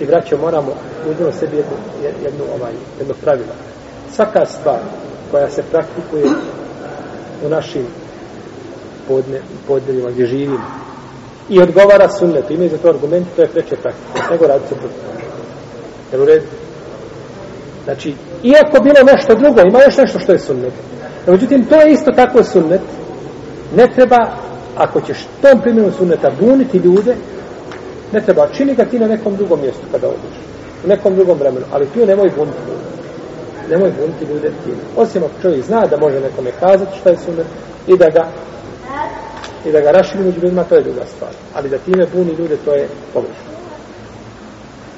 I braćo, moramo uzmano sebi jednu, jednu, ovaj, jedno pravilo. Svaka stvar koja se praktikuje u našim podne, podneljima gdje živimo i odgovara sunnetu, imaju za to argument, to je preče praktika. Nego radi se protiv. Jel u redu? Znači, iako bilo nešto drugo, ima još nešto što je sunnet. Međutim, to je isto tako sunnet. Ne treba, ako ćeš tom primjeru sunneta buniti ljude, ne treba, čini ga ti na nekom drugom mjestu kada odiš. U nekom drugom vremenu. Ali tu nemoj buniti ljude. Nemoj buniti ljude tim. Osim ako čovjek zna da može nekome kazati šta je sunet i da ga i da ga raširi među ljudima, to je druga stvar. Ali da time buni ljude, to je pogrešno.